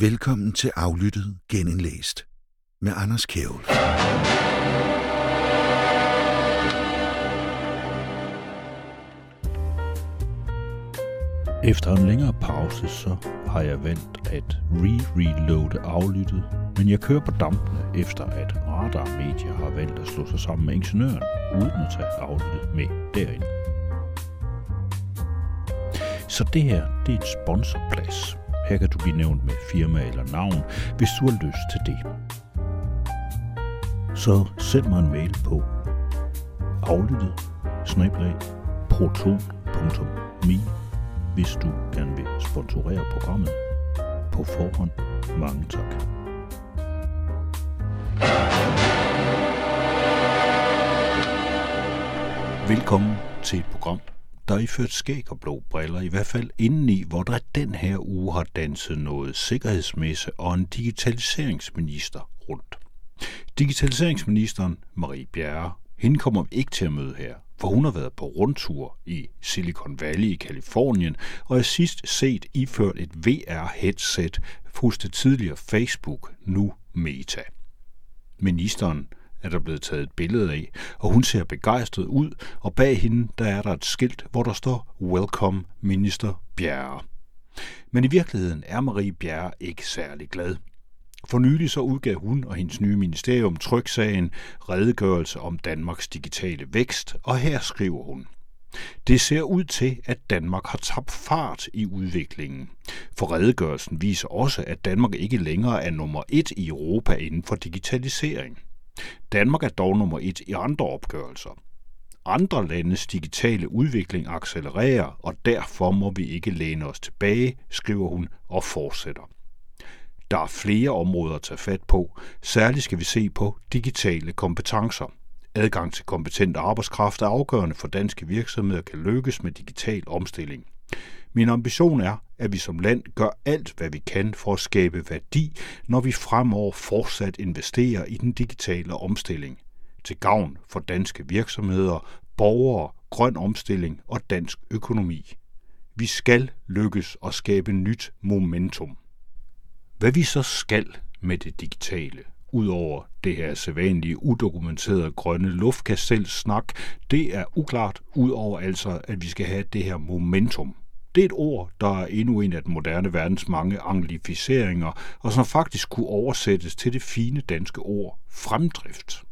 Velkommen til Aflyttet Genindlæst med Anders Kjævel. Efter en længere pause, så har jeg valgt at re-reloade aflyttet, men jeg kører på dampene efter at Radar Media har valgt at slå sig sammen med ingeniøren, uden at tage aflyttet med derind. Så det her, det er en sponsorplads. Her kan du blive nævnt med firma eller navn, hvis du har lyst til det. Så send mig en mail på aflyttet snablag proton.me hvis du gerne vil sponsorere programmet. På forhånd, mange tak. Velkommen til et program, der er iført skæg og blå briller, i hvert fald indeni, hvor der den her uge har danset noget sikkerhedsmesse og en digitaliseringsminister rundt. Digitaliseringsministeren, Marie Bjerre, hende kommer vi ikke til at møde her, for hun har været på rundtur i Silicon Valley i Kalifornien, og er sidst set iført et VR-headset hos det tidligere Facebook, nu Meta. Ministeren er der blevet taget et billede af, og hun ser begejstret ud, og bag hende der er der et skilt, hvor der står Welcome Minister Bjerre. Men i virkeligheden er Marie Bjerre ikke særlig glad. For nylig så udgav hun og hendes nye ministerium tryksagen Redegørelse om Danmarks digitale vækst, og her skriver hun. Det ser ud til, at Danmark har tabt fart i udviklingen. For redegørelsen viser også, at Danmark ikke længere er nummer et i Europa inden for digitalisering. Danmark er dog nummer et i andre opgørelser. Andre landes digitale udvikling accelererer, og derfor må vi ikke læne os tilbage, skriver hun og fortsætter. Der er flere områder at tage fat på. Særligt skal vi se på digitale kompetencer. Adgang til kompetent arbejdskraft er afgørende for danske virksomheder kan lykkes med digital omstilling. Min ambition er, at vi som land gør alt, hvad vi kan for at skabe værdi, når vi fremover fortsat investerer i den digitale omstilling. Til gavn for danske virksomheder, borgere, grøn omstilling og dansk økonomi. Vi skal lykkes og skabe nyt momentum. Hvad vi så skal med det digitale, udover det her sædvanlige udokumenterede grønne luftkastelsnak, det er uklart, udover altså, at vi skal have det her momentum. Det er et ord, der er endnu en af den moderne verdens mange anglificeringer, og som faktisk kunne oversættes til det fine danske ord fremdrift.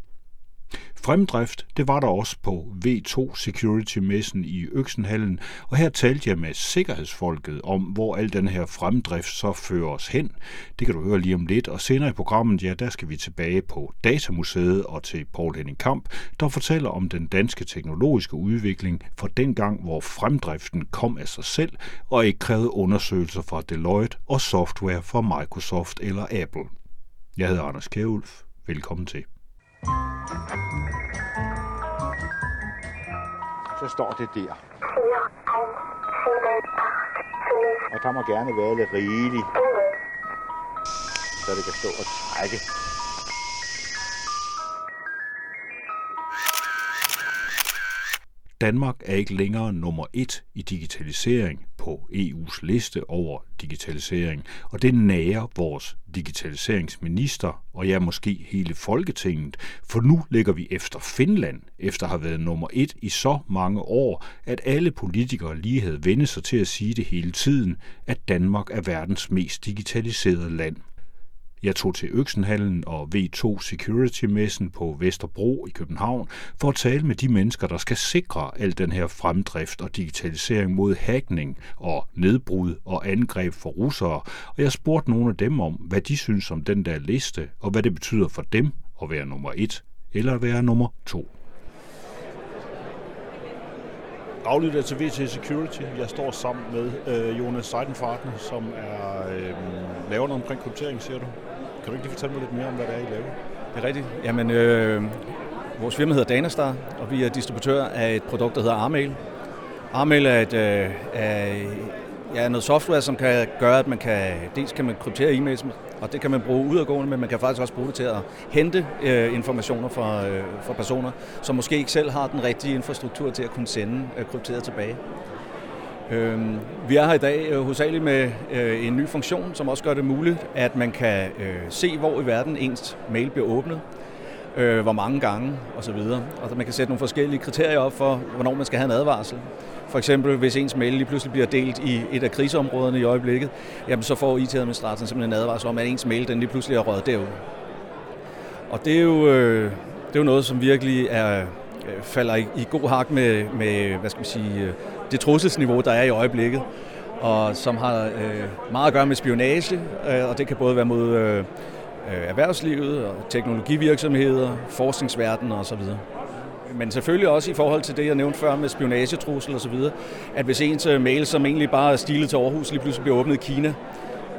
Fremdrift, det var der også på V2 Security-messen i Øksenhallen, og her talte jeg med sikkerhedsfolket om, hvor al den her fremdrift så fører os hen. Det kan du høre lige om lidt, og senere i programmet, ja, der skal vi tilbage på Datamuseet og til Paul Henning Kamp, der fortæller om den danske teknologiske udvikling fra den gang, hvor fremdriften kom af sig selv og ikke krævede undersøgelser fra Deloitte og software fra Microsoft eller Apple. Jeg hedder Anders Kjærulf. Velkommen til. Så står det der. Og der må gerne være lidt rigeligt, så det kan stå og trække. Danmark er ikke længere nummer et i digitalisering på EU's liste over digitalisering, og det nærer vores digitaliseringsminister, og ja, måske hele Folketinget, for nu ligger vi efter Finland, efter at have været nummer et i så mange år, at alle politikere lige havde vendt sig til at sige det hele tiden, at Danmark er verdens mest digitaliserede land. Jeg tog til Øksenhallen og V2 Security-messen på Vesterbro i København for at tale med de mennesker, der skal sikre al den her fremdrift og digitalisering mod hackning og nedbrud og angreb for russere. Og jeg spurgte nogle af dem om, hvad de synes om den der liste, og hvad det betyder for dem at være nummer et eller at være nummer to. Aflytter til VT Security. Jeg står sammen med øh, Jonas Seidenfarten, som er øh, laver noget omkring kryptering, siger du. Kan du ikke lige fortælle mig lidt mere om, hvad det er, I laver? Det er rigtigt. Jamen, øh, vores firma hedder Danastar, og vi er distributør af et produkt, der hedder Armail. Armail er, et, øh, er ja, noget software, som kan gøre, at man kan, dels kan man kryptere e-mails, og det kan man bruge udadgående, men man kan faktisk også bruge det til at hente øh, informationer fra, øh, fra personer, som måske ikke selv har den rigtige infrastruktur til at kunne sende øh, krypteret tilbage. Øh, vi er her i dag øh, hovedsageligt med øh, en ny funktion, som også gør det muligt, at man kan øh, se, hvor i verden ens mail bliver åbnet, øh, hvor mange gange osv. Og man kan sætte nogle forskellige kriterier op for, hvornår man skal have en advarsel. For eksempel, hvis ens mail lige pludselig bliver delt i et af kriseområderne i øjeblikket, jamen så får IT-administratoren simpelthen en advarsel om, at ens mail den lige pludselig er røget derud. Og det er jo, øh, det er jo noget, som virkelig er, øh, falder i, i god hak med, med hvad skal man sige, øh, det trusselsniveau, der er i øjeblikket, og som har øh, meget at gøre med spionage, øh, og det kan både være mod øh, øh erhvervslivet, og teknologivirksomheder, forskningsverden osv. Men selvfølgelig også i forhold til det, jeg nævnte før med spionagetrussel osv., at hvis ens øh, mail, som egentlig bare er stilet til Aarhus, lige pludselig bliver åbnet i Kina,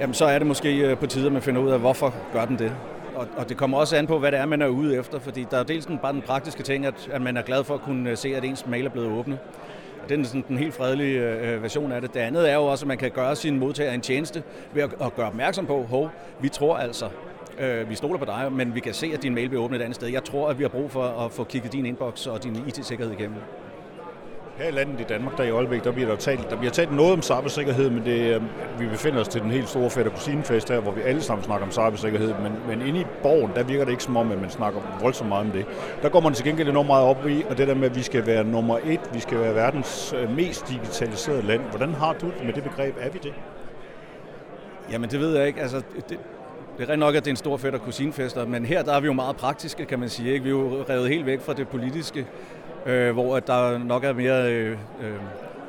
jamen så er det måske øh, på tide, at man finder ud af, hvorfor gør den det og, og det kommer også an på, hvad det er, man er ude efter, fordi der er dels den, bare den praktiske ting, at, at man er glad for at kunne øh, se, at ens mail er blevet åbnet. Det er sådan den helt fredelige øh, version af det. Det andet er jo også, at man kan gøre sin modtager en tjeneste ved at, at gøre opmærksom på, hov, vi tror altså, øh, vi stoler på dig, men vi kan se, at din mail bliver åbnet et andet sted. Jeg tror, at vi har brug for at få kigget din inbox og din IT-sikkerhed igennem. Her i landet i Danmark, der i Aalbæk, der bliver der talt, der bliver talt noget om cybersikkerhed, men det, øh, vi befinder os til den helt store fætter kusinefest her, hvor vi alle sammen snakker om cybersikkerhed, men, men inde i borgen, der virker det ikke som om, at man snakker voldsomt meget om det. Der går man til gengæld enormt meget op i, og det der med, at vi skal være nummer et, vi skal være verdens øh, mest digitaliserede land. Hvordan har du det med det begreb? Er vi det? Jamen det ved jeg ikke. Altså, det, det er rent nok, at det er en stor fætter kusinfester, men her der er vi jo meget praktiske, kan man sige. Ikke? Vi er jo revet helt væk fra det politiske øh, hvor at der nok er mere, øh, øh,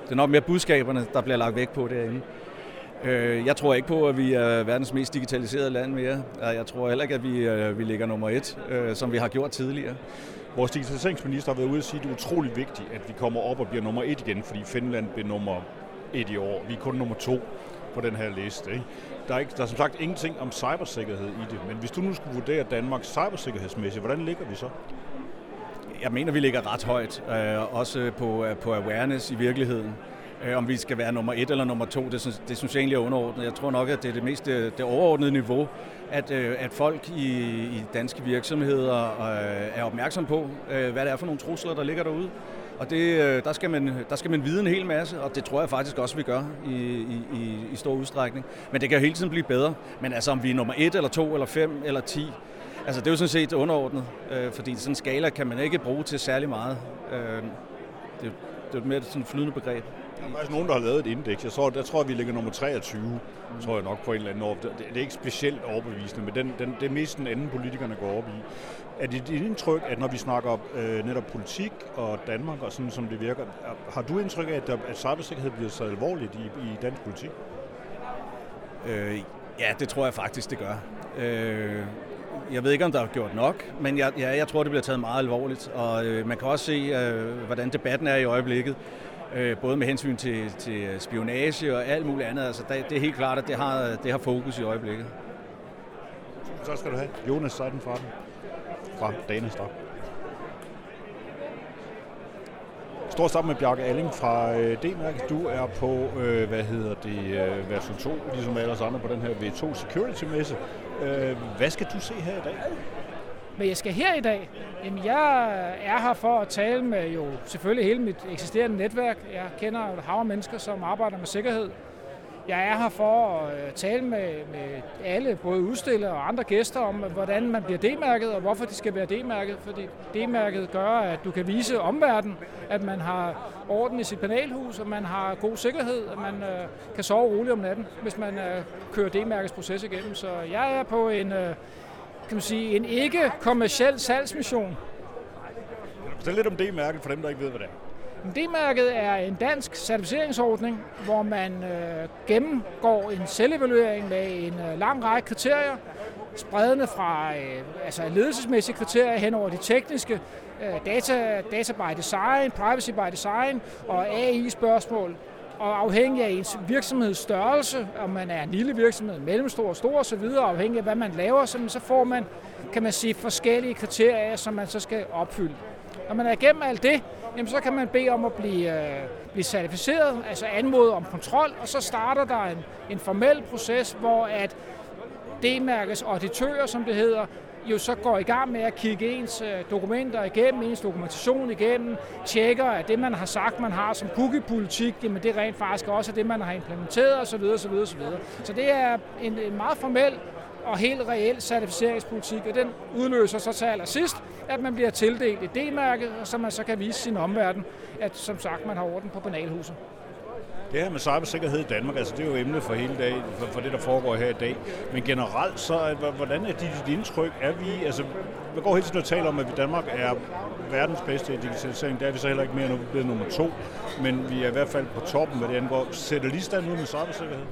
det er nok mere budskaberne, der bliver lagt væk på derinde. Øh, jeg tror ikke på, at vi er verdens mest digitaliserede land mere. Jeg tror heller ikke, at vi, øh, vi ligger nummer et, øh, som vi har gjort tidligere. Vores digitaliseringsminister har været ude og sige, at det er utrolig vigtigt, at vi kommer op og bliver nummer et igen, fordi Finland blev nummer et i år. Vi er kun nummer to på den her liste. Ikke? Der, er ikke, der er som sagt ingenting om cybersikkerhed i det, men hvis du nu skulle vurdere Danmarks cybersikkerhedsmæssigt, hvordan ligger vi så? jeg mener, vi ligger ret højt, øh, også på, øh, på awareness i virkeligheden. Øh, om vi skal være nummer et eller nummer to, det synes, det synes jeg egentlig er underordnet. Jeg tror nok, at det er det mest det, det overordnede niveau, at, øh, at folk i, i danske virksomheder øh, er opmærksom på, øh, hvad det er for nogle trusler, der ligger derude. Og det, øh, der, skal man, der skal man vide en hel masse, og det tror jeg faktisk også, vi gør i, i, i stor udstrækning. Men det kan jo hele tiden blive bedre. Men altså, om vi er nummer et eller to eller fem eller ti, Altså det er jo sådan set underordnet, øh, fordi sådan en skala kan man ikke bruge til særlig meget. Øh, det, det er jo mere sådan et flydende begreb. Der er faktisk nogen, der har lavet et indeks. Jeg tror, der tror vi ligger nummer 23, mm. tror jeg nok på en eller anden år. Det, det er ikke specielt overbevisende, men den, den, det er mest den anden, politikerne går op i. Er det dit indtryk, at når vi snakker øh, netop politik og Danmark og sådan, som det virker, har du indtryk af, at, der, at cybersikkerhed bliver så alvorligt i, i dansk politik? Øh, ja, det tror jeg faktisk, det gør. Øh, jeg ved ikke, om der er gjort nok, men jeg, ja, jeg tror, det bliver taget meget alvorligt. Og øh, man kan også se, øh, hvordan debatten er i øjeblikket. Øh, både med hensyn til, til spionage og alt muligt andet. Altså, det, det er helt klart, at det har, det har fokus i øjeblikket. Så skal du have Jonas Seiden fra den. Fra Danestra. Stor sammen med Bjarke Alling fra øh, D-Mærk. Du er på, øh, hvad hedder det, øh, version 2, ligesom alle os andre på den her V2 Security-messe. Øh, hvad skal du se her i dag? Men jeg skal her i dag? Jamen, jeg er her for at tale med jo selvfølgelig hele mit eksisterende netværk. Jeg kender jo et hav mennesker, som arbejder med sikkerhed. Jeg er her for at øh, tale med, med alle, både udstillere og andre gæster, om hvordan man bliver D-mærket, og hvorfor de skal være D-mærket. Fordi D-mærket gør, at du kan vise omverdenen, at man har orden i sit panelhus, og man har god sikkerhed, at man øh, kan sove roligt om natten, hvis man øh, kører D-mærkets proces igennem. Så jeg er på en, øh, kan man sige, en ikke-kommersiel salgsmission. Fortæl lidt om D-mærket for dem, der ikke ved, hvad det er. D-mærket er en dansk certificeringsordning, hvor man øh, gennemgår en selvevaluering med en øh, lang række kriterier, spredende fra øh, altså ledelsesmæssige kriterier hen over de tekniske, øh, data, data by design, privacy by design og AI-spørgsmål. Og afhængig af ens virksomhedsstørrelse, om man er en lille virksomhed, mellemstor, stor osv., afhængig af hvad man laver, så får man, kan man sige, forskellige kriterier, som man så skal opfylde. Når man er igennem alt det, jamen så kan man bede om at blive, øh, blive certificeret, altså anmode om kontrol, og så starter der en, en formel proces, hvor at D-mærkes auditører, som det hedder, jo så går i gang med at kigge ens øh, dokumenter igennem, ens dokumentation igennem, tjekker, at det, man har sagt, man har som cookie-politik, jamen det rent faktisk også er det, man har implementeret osv. osv., osv. Så det er en, en meget formel og helt reel certificeringspolitik, og den udløser så til allersidst, at man bliver tildelt et D-mærke, så man så kan vise sin omverden, at som sagt, man har orden på banalhuset. Det her med cybersikkerhed i Danmark, altså det er jo emnet for hele dagen, for, for det, der foregår her i dag. Men generelt, så hvordan er dit, dit indtryk? Er vi, altså, man går hele tiden og taler om, at vi Danmark er verdens bedste i digitalisering. Det er vi så heller ikke mere, nu blevet nummer to. Men vi er i hvert fald på toppen, hvad det angår. Sætter lige stand ud med cybersikkerhed?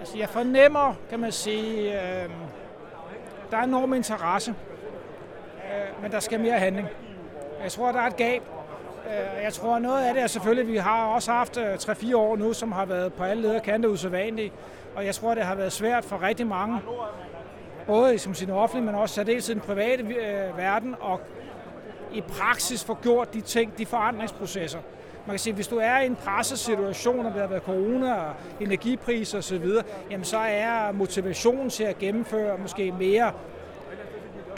Altså, jeg fornemmer, kan man sige, øh, der er enorm interesse, øh, men der skal mere handling. Jeg tror, der er et gab. Øh, jeg tror, noget af det er selvfølgelig, at vi har også haft øh, 3-4 år nu, som har været på alle leder kanter usædvanlige, og jeg tror, det har været svært for rigtig mange, både som sin offentlige, men også særdeles i den private øh, verden, og i praksis få gjort de ting, de forandringsprocesser, man kan sige, hvis du er i en presset situation, og der har været corona og energipriser osv., jamen så er motivationen til at gennemføre måske mere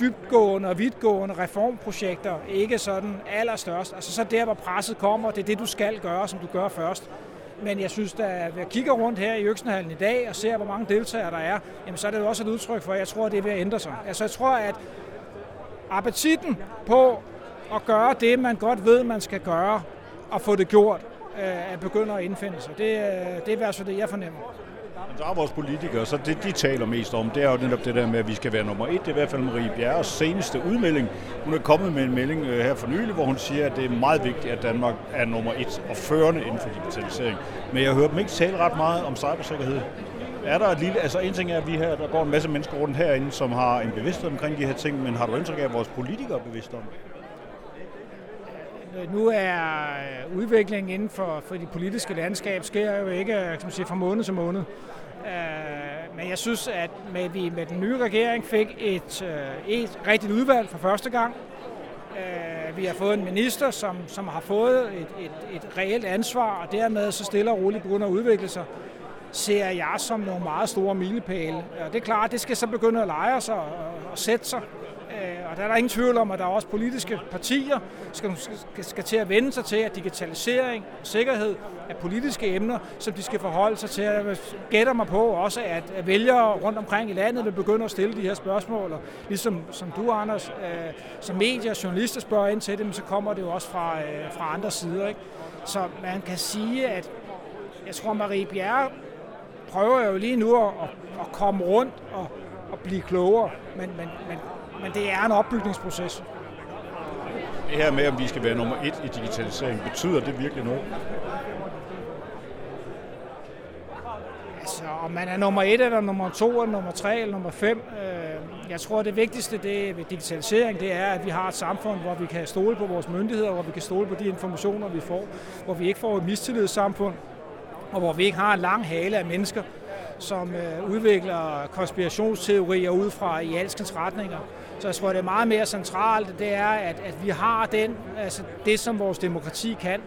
dybgående og vidtgående reformprojekter ikke sådan allerstørst. Altså så der, hvor presset kommer, det er det, du skal gøre, som du gør først. Men jeg synes, at jeg kigger rundt her i Øksenhallen i dag og ser, hvor mange deltagere der er, jamen så er det jo også et udtryk for, at jeg tror, at det er ved at ændre sig. Altså jeg tror, at appetitten på at gøre det, man godt ved, man skal gøre, og få det gjort, øh, begynder at indfinde sig. Det, øh, det er i hvert fald det, jeg fornemmer. Men så er vores politikere, så det de taler mest om, det er jo netop det der med, at vi skal være nummer et. Det er i hvert fald Marie Bjerres seneste udmelding. Hun er kommet med en melding øh, her for nylig, hvor hun siger, at det er meget vigtigt, at Danmark er nummer et og førende inden for digitalisering. Men jeg hører dem ikke tale ret meget om cybersikkerhed. Er der et lille, altså en ting er, at vi her, der går en masse mennesker rundt herinde, som har en bevidsthed omkring de her ting, men har du indtryk af, at vores politikere er bevidste om det? Øh, nu er øh, udviklingen inden for, for de politiske landskab sker jo ikke øh, kan man sige, fra måned til måned. Men jeg synes, at med, vi med den nye regering fik et, et rigtigt udvalg for første gang. Vi har fået en minister, som, som har fået et, et, et reelt ansvar, og dermed så stille og roligt begynder at udvikle sig ser jeg som nogle meget store milepæle. Og det er klart, det skal så begynde at lege sig og, og sætte sig. Øh, og der er der ingen tvivl om, at der er også politiske partier, skal, skal, skal til at vende sig til, at digitalisering og sikkerhed er politiske emner, som de skal forholde sig til. Jeg gætter mig på også, at vælgere rundt omkring i landet vil begynde at stille de her spørgsmål, og ligesom som du, Anders, øh, som medier og journalister spørger ind til det, så kommer det jo også fra, øh, fra andre sider. Ikke? Så man kan sige, at jeg tror, Marie Bjerre prøver jo lige nu at, at komme rundt og, og blive klogere, men, men, men men det er en opbygningsproces. Det her med, om vi skal være nummer et i digitalisering, betyder det virkelig noget? Altså, om man er nummer et, eller nummer to, eller nummer tre, eller nummer fem. Øh, jeg tror, det vigtigste det ved digitalisering, det er, at vi har et samfund, hvor vi kan stole på vores myndigheder, hvor vi kan stole på de informationer, vi får, hvor vi ikke får et mistillidssamfund, og hvor vi ikke har en lang hale af mennesker, som øh, udvikler konspirationsteorier ud fra i alskens retninger. Så jeg tror, det er meget mere centralt, det er, at, at vi har den, altså det, som vores demokrati kan,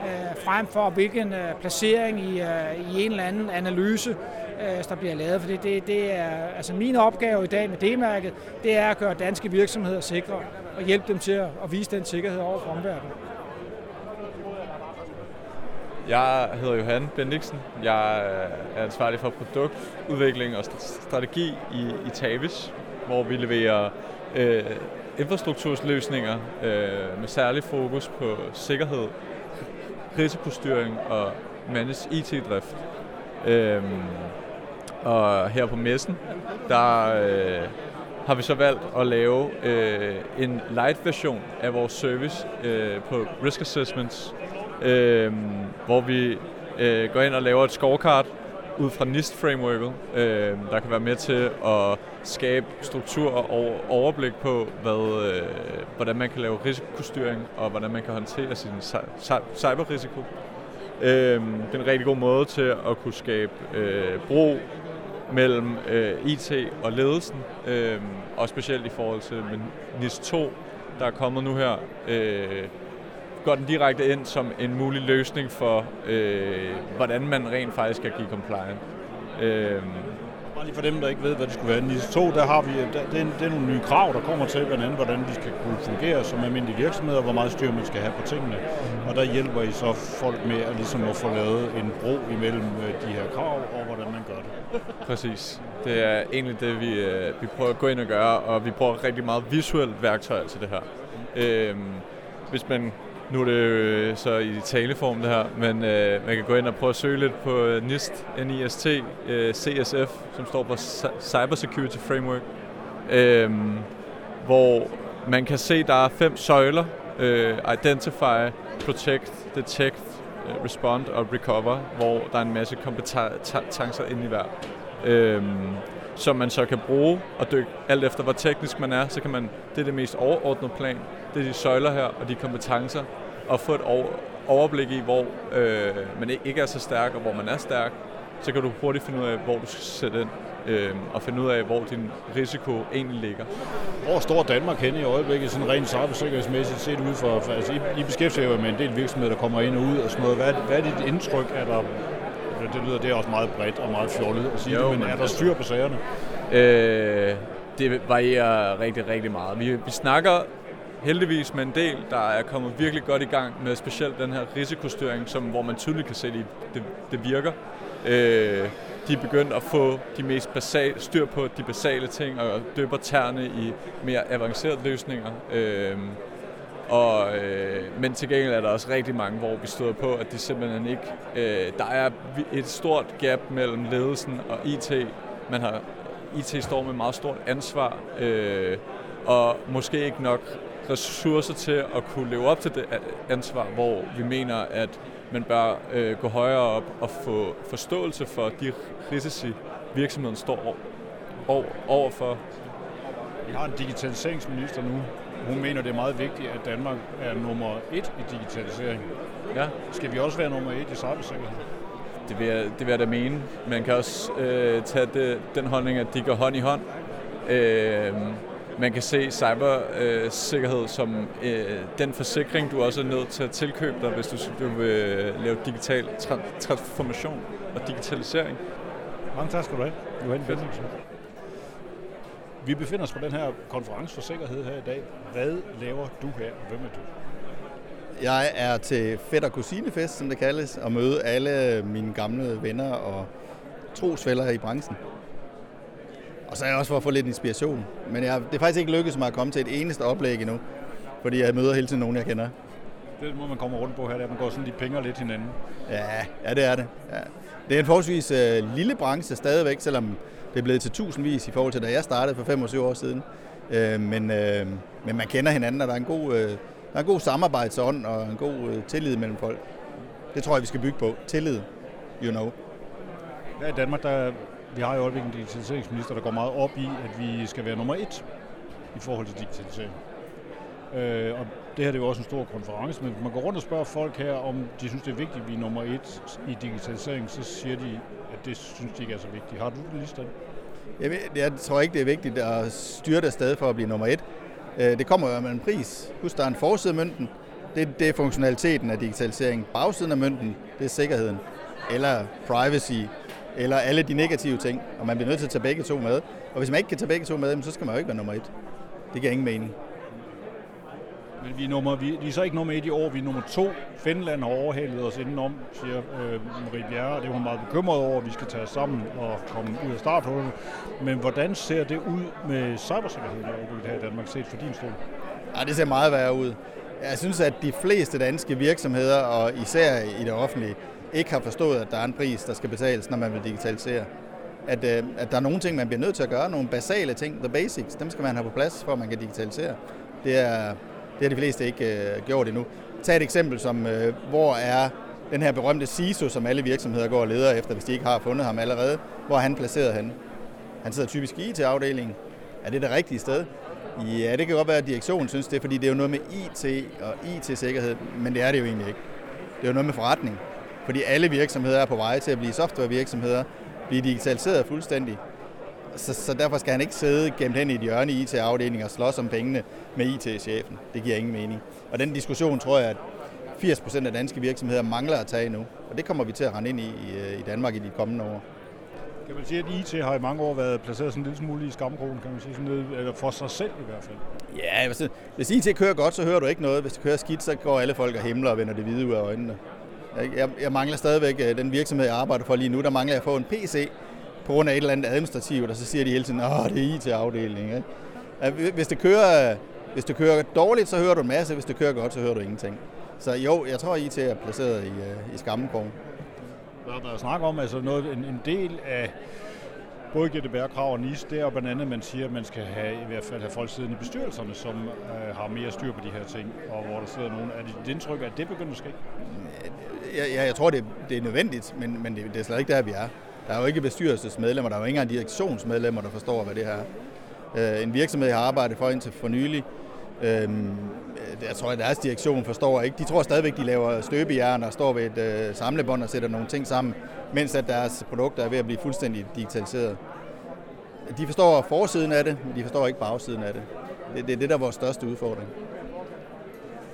øh, frem for hvilken øh, placering i, øh, i en eller anden analyse, øh, der bliver lavet. For det, det, det er, altså min opgave i dag med D-mærket, det er at gøre danske virksomheder sikre og hjælpe dem til at, at vise den sikkerhed over for omverdenen. Jeg hedder Johan Bendiksen. Jeg øh, er ansvarlig for produktudvikling og strategi i, i Tavis, hvor vi leverer øh, infrastruktursløsninger øh, med særlig fokus på sikkerhed, risikostyring og managed IT-drift. Øh, og her på messen, der øh, har vi så valgt at lave øh, en light version af vores service øh, på risk assessments, øh, hvor vi øh, går ind og laver et scorecard ud fra NIST-frameworket, øh, der kan være med til at skabe struktur og overblik på, hvad, øh, hvordan man kan lave risikostyring og hvordan man kan håndtere sin cyberrisiko. Øh, det er en rigtig god måde til at kunne skabe øh, bro mellem øh, IT og ledelsen, øh, og specielt i forhold til NIST 2, der er kommet nu her. Øh, går den direkte ind som en mulig løsning for, øh, hvordan man rent faktisk kan give compliant. Øh, Bare lige for dem, der ikke ved, hvad det skulle være. NIS 2, der har vi, der, det, er, det er nogle nye krav, der kommer til, blandt andet, hvordan de skal kunne fungere som almindelige virksomheder, hvor meget styr man skal have på tingene. Og der hjælper I så folk med at, ligesom at få lavet en bro imellem øh, de her krav, og hvordan man gør det. Præcis. Det er egentlig det, vi, øh, vi prøver at gå ind og gøre, og vi bruger rigtig meget visuelt værktøj til det her. Øhm, hvis man nu er det jo øh, så i taleform det her, men øh, man kan gå ind og prøve at søge lidt på NIST, NIST, øh, øh CSF, som står for Cyber Security Framework, øh, hvor man kan se, der er fem søjler, øh, Identify, Protect, Detect, øh, Respond og Recover, hvor der er en masse kompetencer inde i hver. Øh, som man så kan bruge og dykke alt efter, hvor teknisk man er, så kan man, det er det mest overordnede plan, det er de søjler her og de kompetencer, og få et overblik i, hvor øh, man ikke er så stærk og hvor man er stærk, så kan du hurtigt finde ud af, hvor du skal sætte ind øh, og finde ud af, hvor din risiko egentlig ligger. Hvor står Danmark henne i øjeblikket, sådan rent cybersikkerhedsmæssigt set ud for, for altså, I, I beskæftiger med en del virksomheder, der kommer ind og ud og sådan noget. Hvad, hvad er dit indtryk? Er der, det lyder det er også meget bredt og meget fjollet at sige jo, det, men, men er der styr på sagerne? Øh, det varierer rigtig, rigtig meget. Vi, vi snakker heldigvis med en del, der er kommet virkelig godt i gang med specielt den her risikostyring, som, hvor man tydeligt kan se, at det, det virker. Øh, de er begyndt at få de mest basale, styr på de basale ting og døber tærne i mere avancerede løsninger. Øh, og, øh, men til gengæld er der også rigtig mange, hvor vi støder på, at det simpelthen ikke... Øh, der er et stort gap mellem ledelsen og IT. Man har, IT står med meget stort ansvar, øh, og måske ikke nok ressourcer til at kunne leve op til det ansvar, hvor vi mener, at man bør øh, gå højere op og få forståelse for de risici, virksomheden står over, overfor. Vi har en digitaliseringsminister nu. Hun mener, det er meget vigtigt, at Danmark er nummer et i digitalisering. Ja. Skal vi også være nummer et i cybersikkerhed? Det vil, jeg, det vil jeg da mene. Man kan også øh, tage det, den holdning, at de går hånd i hånd. Øh, man kan se cybersikkerhed som øh, den forsikring, du også er nødt til at tilkøbe dig, hvis du, du vil lave digital tra- transformation og digitalisering. Mange tak skal du have, Johan Bendiksen. Vi befinder os på den her konference for sikkerhed her i dag. Hvad laver du her, og hvem er du? Jeg er til fætter kusinefest, som det kaldes, og møde alle mine gamle venner og trosfælder i branchen. Og så er jeg også for at få lidt inspiration. Men jeg, det er faktisk ikke lykkedes mig at komme til et eneste oplæg endnu, fordi jeg møder hele tiden nogen, jeg kender. Det må man komme rundt på her, der man går sådan de penge lidt hinanden. Ja, ja det er det. Ja. Det er en forholdsvis uh, lille branche stadigvæk, selvom det er blevet til tusindvis i forhold til, da jeg startede for 25 år siden. Øh, men, øh, men man kender hinanden, og der er en god, øh, der er en god samarbejdsånd og en god øh, tillid mellem folk. Det tror jeg, vi skal bygge på. Tillid, you know. Ja, i Danmark, der vi har i øjeblikket en digitaliseringsminister, der går meget op i, at vi skal være nummer et i forhold til digitalisering. Øh, og det her det er jo også en stor konference, men man går rundt og spørger folk her, om de synes, det er vigtigt, at vi er nummer et i digitalisering, så siger de, det synes de ikke er så vigtigt. Har du det liste? Jeg, jeg tror ikke, det er vigtigt at styre det sted for at blive nummer et. Øh, det kommer jo med en pris. Husk, der er en forside af mønten. Det, det er funktionaliteten af digitalisering. Bagsiden af mønten, det er sikkerheden. Eller privacy, eller alle de negative ting, og man bliver nødt til at tage begge to med. Og hvis man ikke kan tage begge to med, så skal man jo ikke være nummer et. Det giver ingen mening. Men vi er, nummer, vi, vi er så ikke nummer et i år, vi er nummer to. Finland har overhalet os indenom, siger øh, Marie Bjerre, og det er hun meget bekymret over, at vi skal tage os sammen og komme ud af starthullet. Men hvordan ser det ud med cybersikkerheden her i Danmark, set for din stol? Ja, det ser meget værre ud. Jeg synes, at de fleste danske virksomheder, og især i det offentlige, ikke har forstået, at der er en pris, der skal betales, når man vil digitalisere. At, øh, at der er nogle ting, man bliver nødt til at gøre, nogle basale ting, the basics, dem skal man have på plads, for at man kan digitalisere. Det er, det har de fleste ikke øh, gjort endnu. Tag et eksempel som, øh, hvor er den her berømte CISO, som alle virksomheder går og leder efter, hvis de ikke har fundet ham allerede. Hvor er han placeret henne? Han sidder typisk i IT-afdelingen. Er det det rigtige sted? Ja, det kan godt være, at direktionen synes det, fordi det er jo noget med IT og IT-sikkerhed, men det er det jo egentlig ikke. Det er jo noget med forretning fordi alle virksomheder er på vej til at blive softwarevirksomheder, blive digitaliseret fuldstændig. Så, så derfor skal han ikke sidde gemt hen i et hjørne i IT-afdelingen og slås om pengene med IT-chefen. Det giver ingen mening. Og den diskussion tror jeg, at 80% af danske virksomheder mangler at tage nu. Og det kommer vi til at rende ind i i Danmark i de kommende år. Kan man sige, at IT har i mange år været placeret sådan en lille smule i skamkrogen, kan man sige, sådan lidt, eller for sig selv i hvert fald? Ja, hvis, hvis IT kører godt, så hører du ikke noget. Hvis det kører skidt, så går alle folk og himler og vender det hvide ud af øjnene. Jeg, jeg, jeg mangler stadigvæk øh, den virksomhed, jeg arbejder for lige nu. Der mangler jeg at få en PC på grund af et eller andet administrativt, og så siger de hele tiden, at det er IT-afdelingen. Hvis det, kører, hvis det kører dårligt, så hører du en masse. Hvis det kører godt, så hører du ingenting. Så jo, jeg tror, IT er placeret i, øh, i skammenkrogen. Der har været snak om, altså noget, en, en del af både GDPR-krav og NIS, det er blandt andet, at man siger, at man skal have, i hvert fald have folk siddende i bestyrelserne, som øh, har mere styr på de her ting, og hvor der sidder nogen. Er det dit indtryk, at det begynder at ske? Ja, jeg tror, det, det er nødvendigt, men, men det, det er slet ikke der, vi er. Der er jo ikke bestyrelsesmedlemmer, der er jo ikke engang direktionsmedlemmer, der forstår, hvad det her er. Øh, en virksomhed, jeg har arbejdet for indtil for nylig, Øhm, øh, jeg tror, at deres direktion forstår ikke. De tror stadigvæk, de laver støbejern og står ved et øh, samlebånd og sætter nogle ting sammen, mens at deres produkter er ved at blive fuldstændig digitaliseret. De forstår forsiden af det, men de forstår ikke bagsiden af det. Det, det er det, der er vores største udfordring.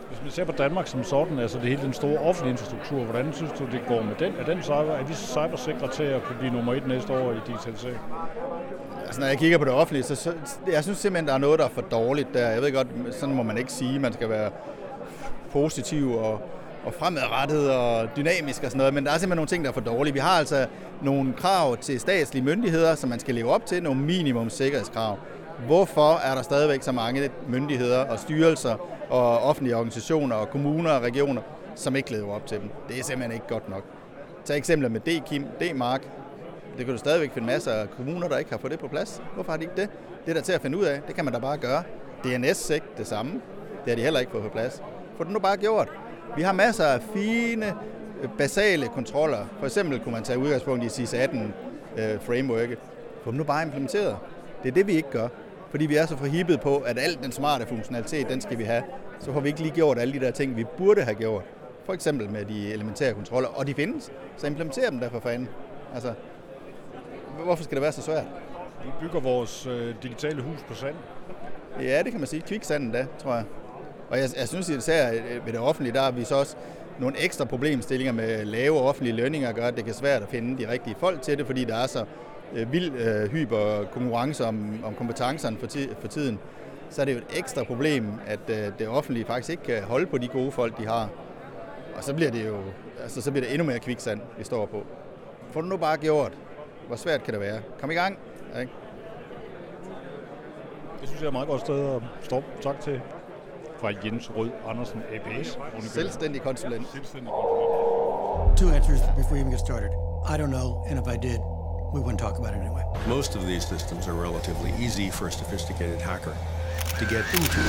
Hvis man ser på Danmark som sådan, altså det hele den store offentlige infrastruktur, hvordan synes du, det går med den? Er, den cyber, er vi cybersikre til at kunne blive nummer et næste år i digitalisering? Altså, når jeg kigger på det offentlige, så, så jeg synes simpelthen, der er noget, der er for dårligt der. Jeg ved godt, sådan må man ikke sige. Man skal være positiv og, og fremadrettet og dynamisk og sådan noget, men der er simpelthen nogle ting, der er for dårlige. Vi har altså nogle krav til statslige myndigheder, som man skal leve op til, nogle minimum sikkerhedskrav. Hvorfor er der stadigvæk så mange myndigheder og styrelser og offentlige organisationer og kommuner og regioner, som ikke lever op til dem? Det er simpelthen ikke godt nok. Tag eksempler med D-Kim, D-Mark, det kan du stadigvæk finde masser af kommuner, der ikke har fået det på plads. Hvorfor har de ikke det? Det er der til at finde ud af. Det kan man da bare gøre. DNS ikke det samme. Det har de heller ikke fået på plads. Få det nu bare gjort. Vi har masser af fine, øh, basale kontroller. For eksempel kunne man tage udgangspunkt i CIS-18 øh, frameworket. Få dem nu bare implementeret. Det er det, vi ikke gør. Fordi vi er så forhippet på, at al den smarte funktionalitet, den skal vi have. Så får vi ikke lige gjort alle de der ting, vi burde have gjort. For eksempel med de elementære kontroller. Og de findes. Så implementer dem der for fanden. Altså, hvorfor skal det være så svært? Vi bygger vores øh, digitale hus på sand. Ja, det kan man sige. Kviksanden da, tror jeg. Og jeg, jeg synes især ved det offentlige, der har vi så også nogle ekstra problemstillinger med lave offentlige lønninger, gør, at det kan svært at finde de rigtige folk til det, fordi der er så øh, vild øh, hyper konkurrence om, om kompetencerne for, ti, for tiden. Så er det jo et ekstra problem, at øh, det offentlige faktisk ikke kan holde på de gode folk, de har. Og så bliver det jo altså, så bliver det endnu mere kviksand, vi står på. Få det nu bare gjort. Hvor svært kan det være? Kom i gang. Ikke? Det synes jeg er et meget godt sted at stoppe. Tak til fra Jens Rød Andersen, APS. Selvstændig konsulent. Selvstændig konsulent. Two answers before you even get started. I don't know, and if I did, we wouldn't talk about it anyway. Most of these systems are relatively easy for a sophisticated hacker to get into.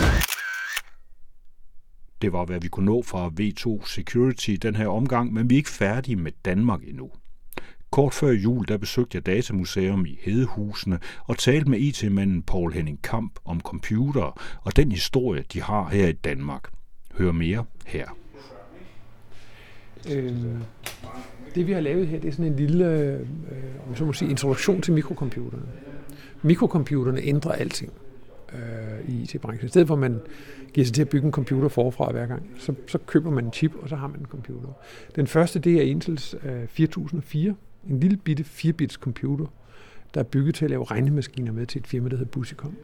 Det var, hvad vi kunne nå fra V2 Security den her omgang, men vi er ikke færdige med Danmark endnu. Kort før jul der besøgte jeg Datamuseum i Hedehusene og talte med IT-manden Paul Henning Kamp om computer og den historie, de har her i Danmark. Hør mere her. Øhm, det vi har lavet her, det er sådan en lille øh, om så må sige, introduktion til mikrocomputerne. Mikrocomputerne ændrer alting øh, i IT-branchen. I stedet for at man giver sig til at bygge en computer forfra hver gang, så, så køber man en chip, og så har man en computer. Den første, det er Intels øh, 4004, en lille bitte 4-bits computer, der er bygget til at lave regnemaskiner med til et firma, der hedder Busicom.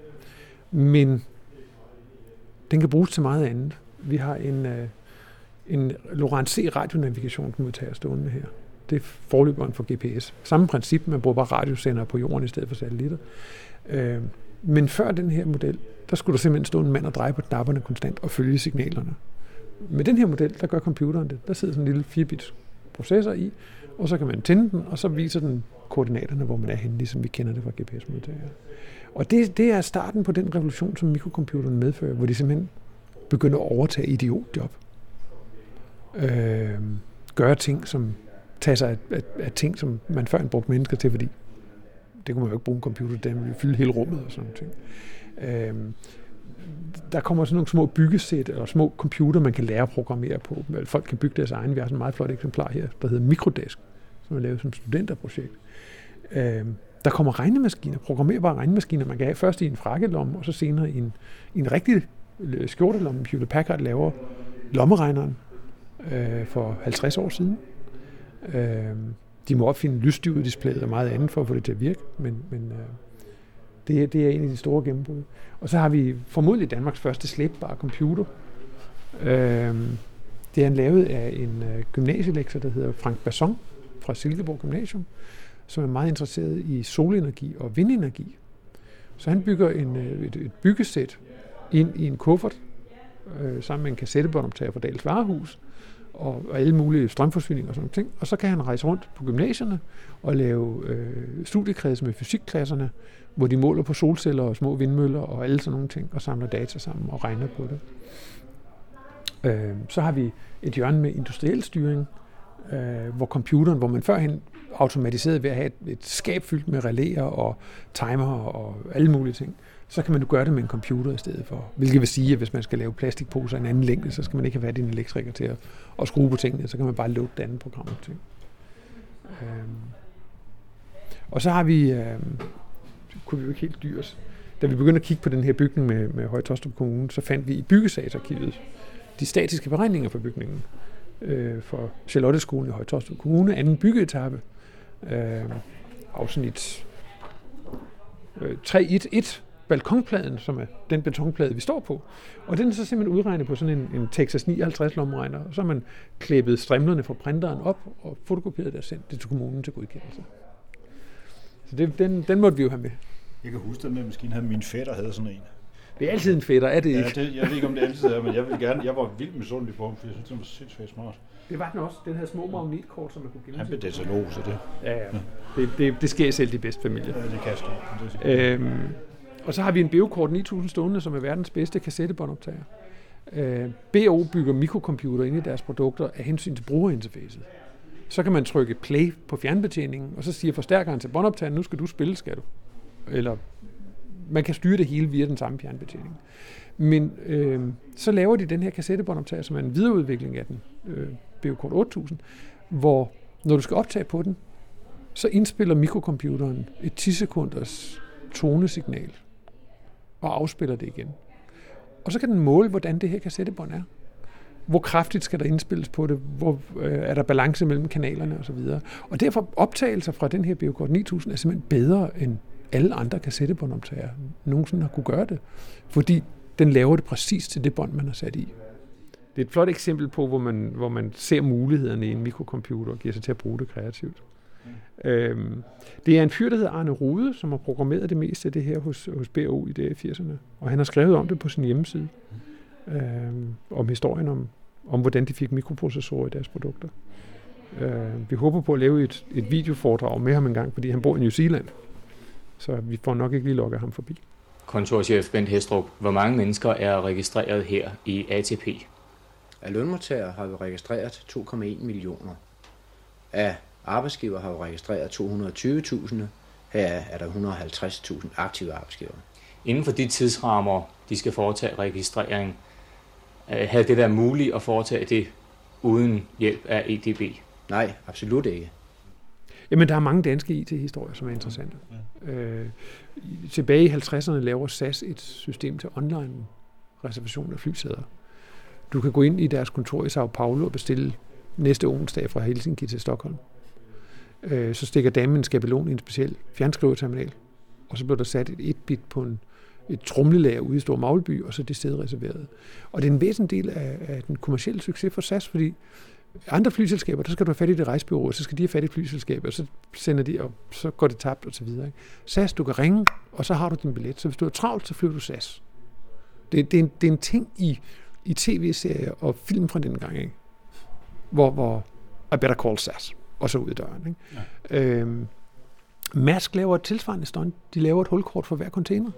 Men den kan bruges til meget andet. Vi har en, øh, en Lorentz C radionavigationsmodtager stående her. Det er forløberen for GPS. Samme princip, man bruger bare radiosender på jorden i stedet for satellitter. Øh, men før den her model, der skulle der simpelthen stå en mand og dreje på knapperne konstant og følge signalerne. Med den her model, der gør computeren det. Der sidder sådan en lille 4-bits processor i, og så kan man tænde den, og så viser den koordinaterne, hvor man er henne, ligesom vi kender det fra GPS-modtagere. Og det, det er starten på den revolution, som mikrocomputeren medfører, hvor de simpelthen begynder at overtage idiotjob. Øh, gøre ting, som tage sig af, af, af ting, som man før brugte mennesker til, fordi det kunne man jo ikke bruge en computer, den ville fylde hele rummet og sådan noget. Øhm, der kommer sådan nogle små byggesæt eller små computer, man kan lære at programmere på. Folk kan bygge deres egen. Vi har sådan et meget flot eksemplar her, der hedder Microdesk, som er lavet som studenterprojekt. Øhm, der kommer regnemaskiner, programmerbare regnemaskiner, man kan have først i en frakkelomme, og så senere i en, i en rigtig øh, skjortelomme. Hewlett Packard laver lommeregneren øh, for 50 år siden. Øh, de må opfinde lysstyredisplayet og meget andet for at få det til at virke, men, men øh, det, det er en af de store gennembrud. Og så har vi formodentlig Danmarks første slæbbare computer. Øh, det er en lavet af en øh, gymnasielektor, der hedder Frank Basson fra Silkeborg Gymnasium, som er meget interesseret i solenergi og vindenergi. Så han bygger en, øh, et, et byggesæt ind i en kuffert, øh, sammen med en kassettebåndoptager fra Dals Varehus, og, og alle mulige strømforsyninger og sådan ting. Og så kan han rejse rundt på gymnasierne og lave øh, studiekreds med fysikklasserne, hvor de måler på solceller og små vindmøller og alle sådan nogle ting, og samler data sammen og regner på det. Øh, så har vi et hjørne med industriel styring, øh, hvor computeren, hvor man førhen automatiserede ved at have et, et skab fyldt med relæer og timer og alle mulige ting, så kan man nu gøre det med en computer i stedet for. Hvilket vil sige, at hvis man skal lave plastikposer i en anden længde, så skal man ikke have været en elektriker til at, at skrue på tingene, så kan man bare lukke det andet program til. Øhm. Og så har vi, øhm, kunne vi jo ikke helt dyres, da vi begyndte at kigge på den her bygning med, med Højtostrup Kommune, så fandt vi i byggesagsarkivet de statiske beregninger for bygningen øh, for Charlotteskolen i Højtostrup Kommune, anden byggeetappe, øh, afsnit øh, 3.1.1, balkonpladen, som er den betonplade, vi står på. Og den er så simpelthen udregnet på sådan en, en Texas 59 lomregner, og så har man klæbet strimlerne fra printeren op og fotokoperet det og sendt det til kommunen til godkendelse. Så det, den, den måtte vi jo have med. Jeg kan huske, den der maskine havde min fætter havde sådan en. Det er altid en fætter, er det ikke? Ja, det, jeg ved ikke, om det altid er, men jeg, vil gerne, jeg var vildt misundelig på ham, for jeg synes, det var sindssygt smart. Det var den også. Den havde små magnetkort, som man kunne gennemse. Han blev datalog, så det... Ja, ja. Det, det, det sker selv i bedste familie. Ja, det kan ske. Øhm, og så har vi en Beokort 9000 stående, som er verdens bedste kassettebåndoptager. Øh, BO bygger mikrocomputer ind i deres produkter af hensyn til brugerinterfacet. Så kan man trykke play på fjernbetjeningen, og så siger forstærkeren til båndoptageren, nu skal du spille, skal du. Eller man kan styre det hele via den samme fjernbetjening. Men øh, så laver de den her kassettebåndoptager, som er en videreudvikling af den øh, Beokort 8000, hvor når du skal optage på den, så indspiller mikrocomputeren et 10 sekunders tonesignal og afspiller det igen. Og så kan den måle, hvordan det her kassettebånd er. Hvor kraftigt skal der indspilles på det? Hvor øh, er der balance mellem kanalerne osv.? Og derfor optagelser fra den her Biocord 9000 er simpelthen bedre end alle andre kassettebåndoptagere nogensinde har kunne gøre det. Fordi den laver det præcis til det bånd, man har sat i. Det er et flot eksempel på, hvor man, hvor man ser mulighederne i en mikrocomputer og giver sig til at bruge det kreativt. Mm. Øhm, det er en fyr, der hedder Arne Rude, som har programmeret det meste af det her hos, hos BO i det 80'erne. Og han har skrevet om det på sin hjemmeside. Mm. Øhm, om historien om, om, hvordan de fik mikroprocessorer i deres produkter. Øh, vi håber på at lave et, et videoforedrag med ham en gang, fordi han bor i New Zealand. Så vi får nok ikke lige lukket ham forbi. Kontorchef Bent Hestrup, hvor mange mennesker er registreret her i ATP? Af lønmodtagere har vi registreret 2,1 millioner. Af arbejdsgiver har vi registreret 220.000. Her er der 150.000 aktive arbejdsgivere. Inden for de tidsrammer, de skal foretage registrering, øh, havde det været muligt at foretage det uden hjælp af EDB? Nej, absolut ikke. Jamen, der er mange danske IT-historier, som er interessante. Ja. Øh, tilbage i 50'erne laver SAS et system til online reservation af flysæder. Du kan gå ind i deres kontor i Sao Paulo og bestille næste onsdag fra Helsinki til Stockholm. Øh, så stikker damen en skabelon i en speciel fjernskriverterminal, og så bliver der sat et et bit på en, et trumlelager ude i Stor Magleby, og så er det sted reserveret. Og det er en væsentlig del af, af den kommercielle succes for SAS, fordi andre flyselskaber, der skal du have fat i det rejsebureau, og så skal de have fat i flyselskabet, og så sender de, og så går det tabt, og så videre. Ikke? SAS, du kan ringe, og så har du din billet. Så hvis du er travlt, så flyver du SAS. Det, det, er, en, det er en ting i, i tv-serier og film fra den gang, ikke? Hvor, hvor I better call SAS, og så ud i døren. Ikke? Ja. Øhm, Mærsk laver et tilsvarende stunt. De laver et hulkort for hver container.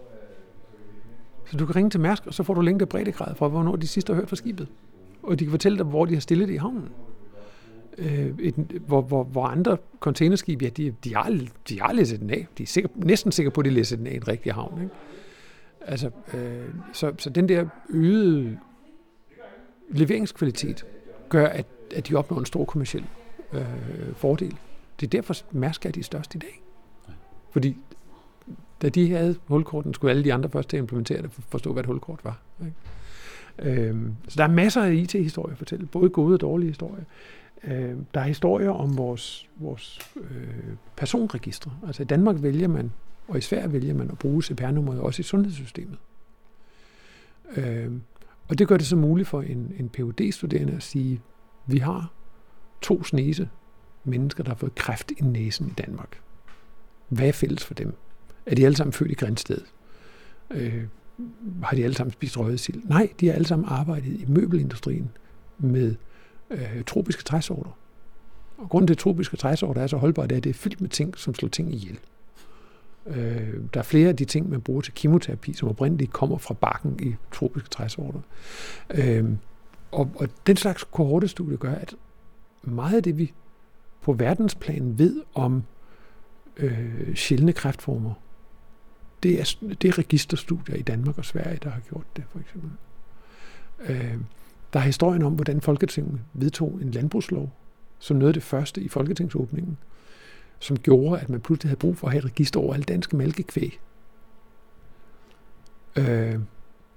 Så du kan ringe til Mærsk, og så får du længde breddegrad fra, hvornår de sidste har hørt fra skibet og de kan fortælle dig, hvor de har stillet det i havnen. Øh, et, hvor, hvor, hvor andre containerskib, ja, de, de, har, de har læsset den af. De er sikker, næsten sikre på, at de læser den af i en rigtig havn. Ikke? Altså, øh, så, så den der øgede leveringskvalitet gør, at, at de opnår en stor kommersiel øh, fordel. Det er derfor, Mærsk er de største i dag. Fordi da de havde hulkorten, skulle alle de andre først til at implementere det, for forstå, hvad et hulkort var. Ikke? Øhm, så der er masser af IT-historier at fortælle, både gode og dårlige historier. Øh, der er historier om vores, vores øh, personregistre. Altså i Danmark vælger man, og i Sverige vælger man at bruge CPR-nummeret også i sundhedssystemet. Øh, og det gør det så muligt for en, en phd studerende at sige, vi har to snese mennesker, der har fået kræft i næsen i Danmark. Hvad er fælles for dem? Er de alle sammen født i Grænsted? Øh, har de alle sammen spist røget sild? Nej, de har alle sammen arbejdet i møbelindustrien med øh, tropiske træsorter. Og grunden til, at tropiske træsorter er så holdbare, det er, at det er fyldt med ting, som slår ting ihjel. Øh, der er flere af de ting, man bruger til kemoterapi, som oprindeligt kommer fra bakken i tropiske træsorter. Øh, og, og den slags kohortestudie gør, at meget af det, vi på verdensplan ved om øh, sjældne kræftformer, det er, det er registerstudier i Danmark og Sverige, der har gjort det, for eksempel. Øh, der er historien om, hvordan Folketinget vedtog en landbrugslov, som noget af det første i Folketingsåbningen, som gjorde, at man pludselig havde brug for at have et register over alle danske mælkekvæg. Øh,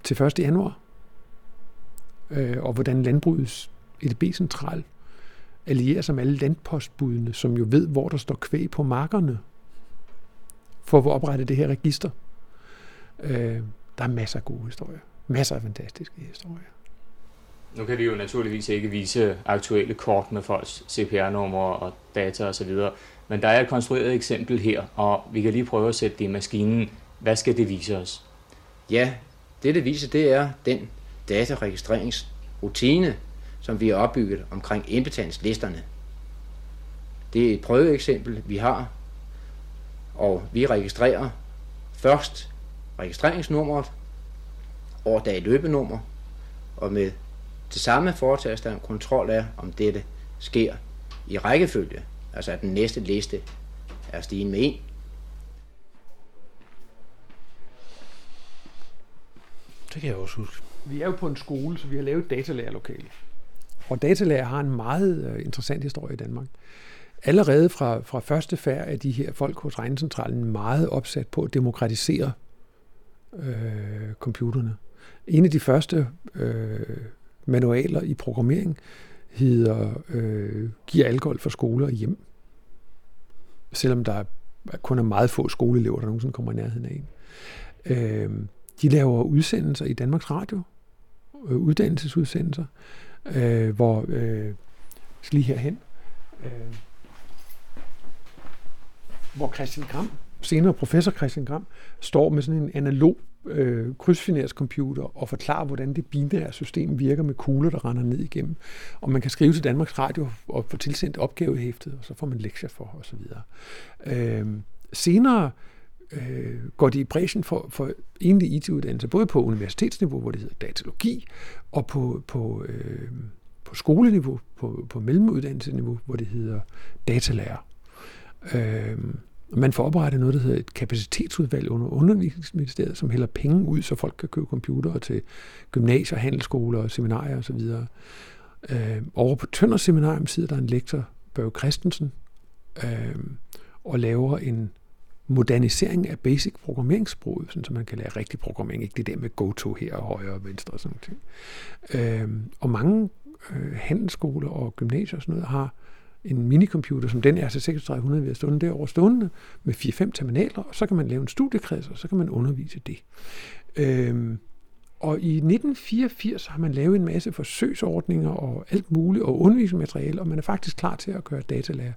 til 1. januar. Øh, og hvordan landbrugets EDB-central allierer sig med alle landpostbudene, som jo ved, hvor der står kvæg på markerne, for at oprette det her register. Øh, der er masser af gode historier. Masser af fantastiske historier. Nu kan vi jo naturligvis ikke vise aktuelle kort med folks CPR-numre og data osv., men der er et konstrueret eksempel her, og vi kan lige prøve at sætte det i maskinen. Hvad skal det vise os? Ja, det det viser, det er den dataregistreringsrutine, som vi har opbygget omkring indbetalingslisterne. Det er et prøveeksempel, vi har, og vi registrerer først registreringsnummeret, årdag løbenummer, og med til samme foretages der en kontrol af, om dette sker i rækkefølge, altså at den næste liste er stigen med 1. Det kan jeg også huske. Vi er jo på en skole, så vi har lavet datalærerlokale. Og datalager har en meget øh, interessant historie i Danmark. Allerede fra, fra første færd er de her folk hos Regnecentralen meget opsat på at demokratisere øh, computerne. En af de første øh, manualer i programmering hedder øh, Giv alkohol for skoler hjem. Selvom der kun er meget få skoleelever, der nogensinde kommer i nærheden af en. Øh, de laver udsendelser i Danmarks Radio, øh, uddannelsesudsendelser, øh, hvor, øh, lige herhen, øh, hvor Christian Gram, senere professor Christian Gram, står med sådan en analog øh, krydsfinerscomputer og forklarer, hvordan det binære system virker med kugler, der render ned igennem. Og man kan skrive til Danmarks Radio og få tilsendt opgavehæftet, og så får man lektier for osv. Øh, senere øh, Øh, går de i bræschen for, for egentlig IT-uddannelse, både på universitetsniveau, hvor det hedder datalogi, og på, på, øh, på skoleniveau, på, på mellemuddannelsesniveau, hvor det hedder datalærer. Øh, man får oprettet noget, der hedder et kapacitetsudvalg under undervisningsministeriet, som hælder penge ud, så folk kan købe computere til gymnasier, handelsskoler, seminarier osv. Øh, over på Tønder Seminarium sidder der en lektor, Børge Christensen, øh, og laver en modernisering af basic programmeringssproget, så man kan lære rigtig programmering, ikke det der med go-to her og højre og venstre og sådan noget. Øh, og mange øh, handelsskoler og gymnasier og sådan noget har en minicomputer, som den er altså til 3600 ved at stående derovre stående, med 4-5 terminaler, og så kan man lave en studiekreds, og så kan man undervise det. Øh, og i 1984 har man lavet en masse forsøgsordninger og alt muligt, og undervisningsmateriale, og man er faktisk klar til at gøre datalærer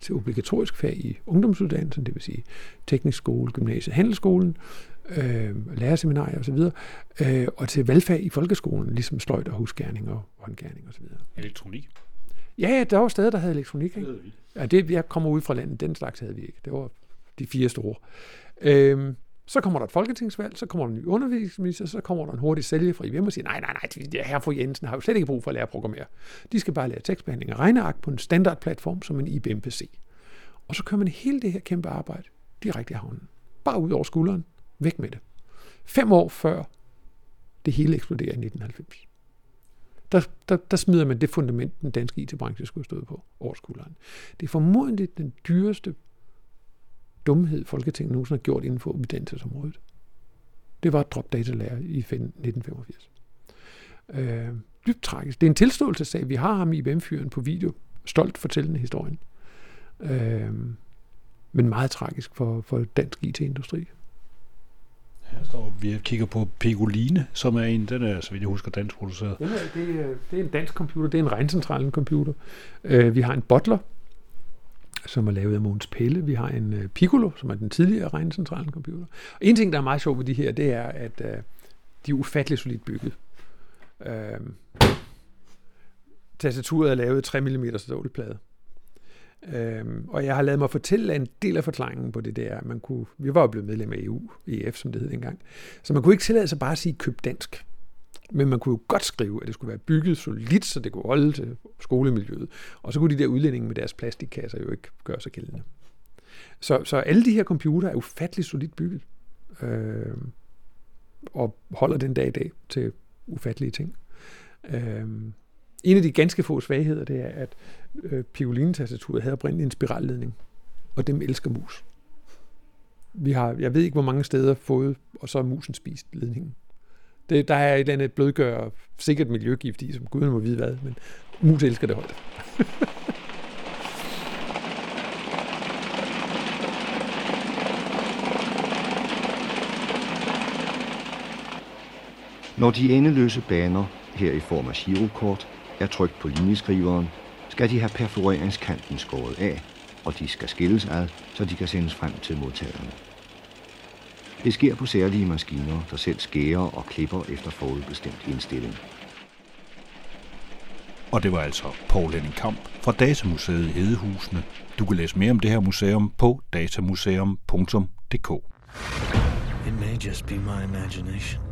til obligatorisk fag i ungdomsuddannelsen, det vil sige teknisk skole, gymnasiet, handelsskolen, øh, lærerseminarier osv., øh, og til valgfag i folkeskolen, ligesom sløjt og husgærning og håndgærning osv. Elektronik? Ja, ja, der var steder, der havde elektronik. Ikke? Det vi. Ja, det, jeg kommer ud fra landet, den slags havde vi ikke. Det var de fire store. Øhm, så kommer der et folketingsvalg, så kommer der en ny undervisningsminister, så kommer der en hurtig sælgefri hjem og siger, nej, nej, nej, her fru Jensen har jo slet ikke brug for at lære at programmere. De skal bare lære tekstbehandling og regneark på en standardplatform som en IBM PC. Og så kører man hele det her kæmpe arbejde direkte i havnen. Bare ud over skulderen. Væk med det. Fem år før det hele eksploderer i 1990 der, der, der smider man det fundament, den danske IT-branche skulle stå på over skulderen. Det er formodentlig den dyreste dumhed, Folketinget nogensinde har gjort inden for uddannelsesområdet. Det var droppe datalærer i 1985. Øh, dybt tragisk. Det er en tilståelsessag. Vi har ham i IBM-fyren på video stolt fortællende historien. Øh, men meget tragisk for, for dansk IT-industri. Her står, vi kigger på Pegoline, som er en, den er, så vidt jeg husker, dansk produceret. Ja, det, er, det er en dansk computer, det er en regncentralen computer. Øh, vi har en Bottler, som er lavet af Måns Pelle. Vi har en øh, Piccolo, som er den tidligere regncentralen computer. Og en ting, der er meget sjov ved de her, det er, at øh, de er ufatteligt solidt bygget. Øh, tastaturet er lavet 3 mm stålplade. Øhm, og jeg har lavet mig fortælle en del af forklaringen på det der. Man kunne, vi var jo blevet medlem af EU, EF som det hed engang. Så man kunne ikke tillade sig bare at sige køb dansk. Men man kunne jo godt skrive, at det skulle være bygget solidt, så det kunne holde til skolemiljøet. Og så kunne de der udlændinge med deres plastikkasser jo ikke gøre sig gældende. Så, så alle de her computer er ufatteligt solidt bygget. Øh, og holder den dag i dag til ufattelige ting. Øh, en af de ganske få svagheder, det er, at øh, Pioline-tastaturet havde oprindeligt en spiralledning, og dem elsker mus. Vi har, jeg ved ikke, hvor mange steder fået, og så er musen spist ledningen. Det, der er et eller andet blødgør, sikkert miljøgift i, som guden må vide hvad, men mus elsker det højt. Når de endeløse baner, her i form af girokort, er trykt på linjeskriveren, skal de have perforeringskanten skåret af, og de skal skilles ad, så de kan sendes frem til modtagerne. Det sker på særlige maskiner, der selv skærer og klipper efter forudbestemt indstilling. Og det var altså Paul Henning Kamp fra Datamuseet i Hedehusene. Du kan læse mere om det her museum på datamuseum.dk. It may just be my imagination.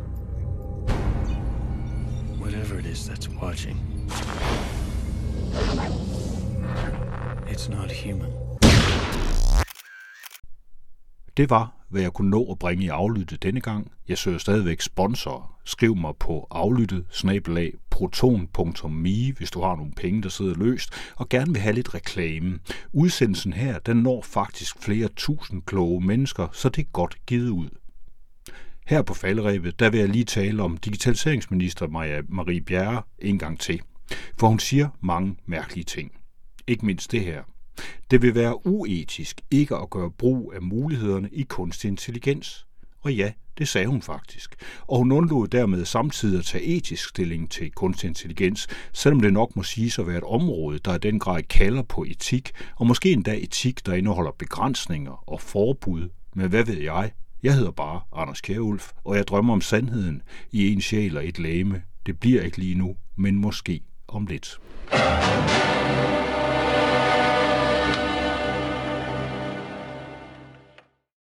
Whatever it is that's watching. It's not human. Det var, hvad jeg kunne nå at bringe i aflyttet denne gang. Jeg søger stadigvæk sponsor. Skriv mig på aflyttet snabelag proton.me, hvis du har nogle penge, der sidder løst, og gerne vil have lidt reklame. Udsendelsen her, den når faktisk flere tusind kloge mennesker, så det er godt givet ud. Her på falderæbet, der vil jeg lige tale om digitaliseringsminister Maria Marie Bjerre en gang til. For hun siger mange mærkelige ting. Ikke mindst det her. Det vil være uetisk ikke at gøre brug af mulighederne i kunstig intelligens. Og ja, det sagde hun faktisk. Og hun undlod dermed samtidig at tage etisk stilling til kunstig intelligens, selvom det nok må siges at være et område, der i den grad kalder på etik, og måske endda etik, der indeholder begrænsninger og forbud. Men hvad ved jeg? Jeg hedder bare Anders Kjærulf, og jeg drømmer om sandheden i en sjæl og et lame. Det bliver ikke lige nu, men måske om lidt.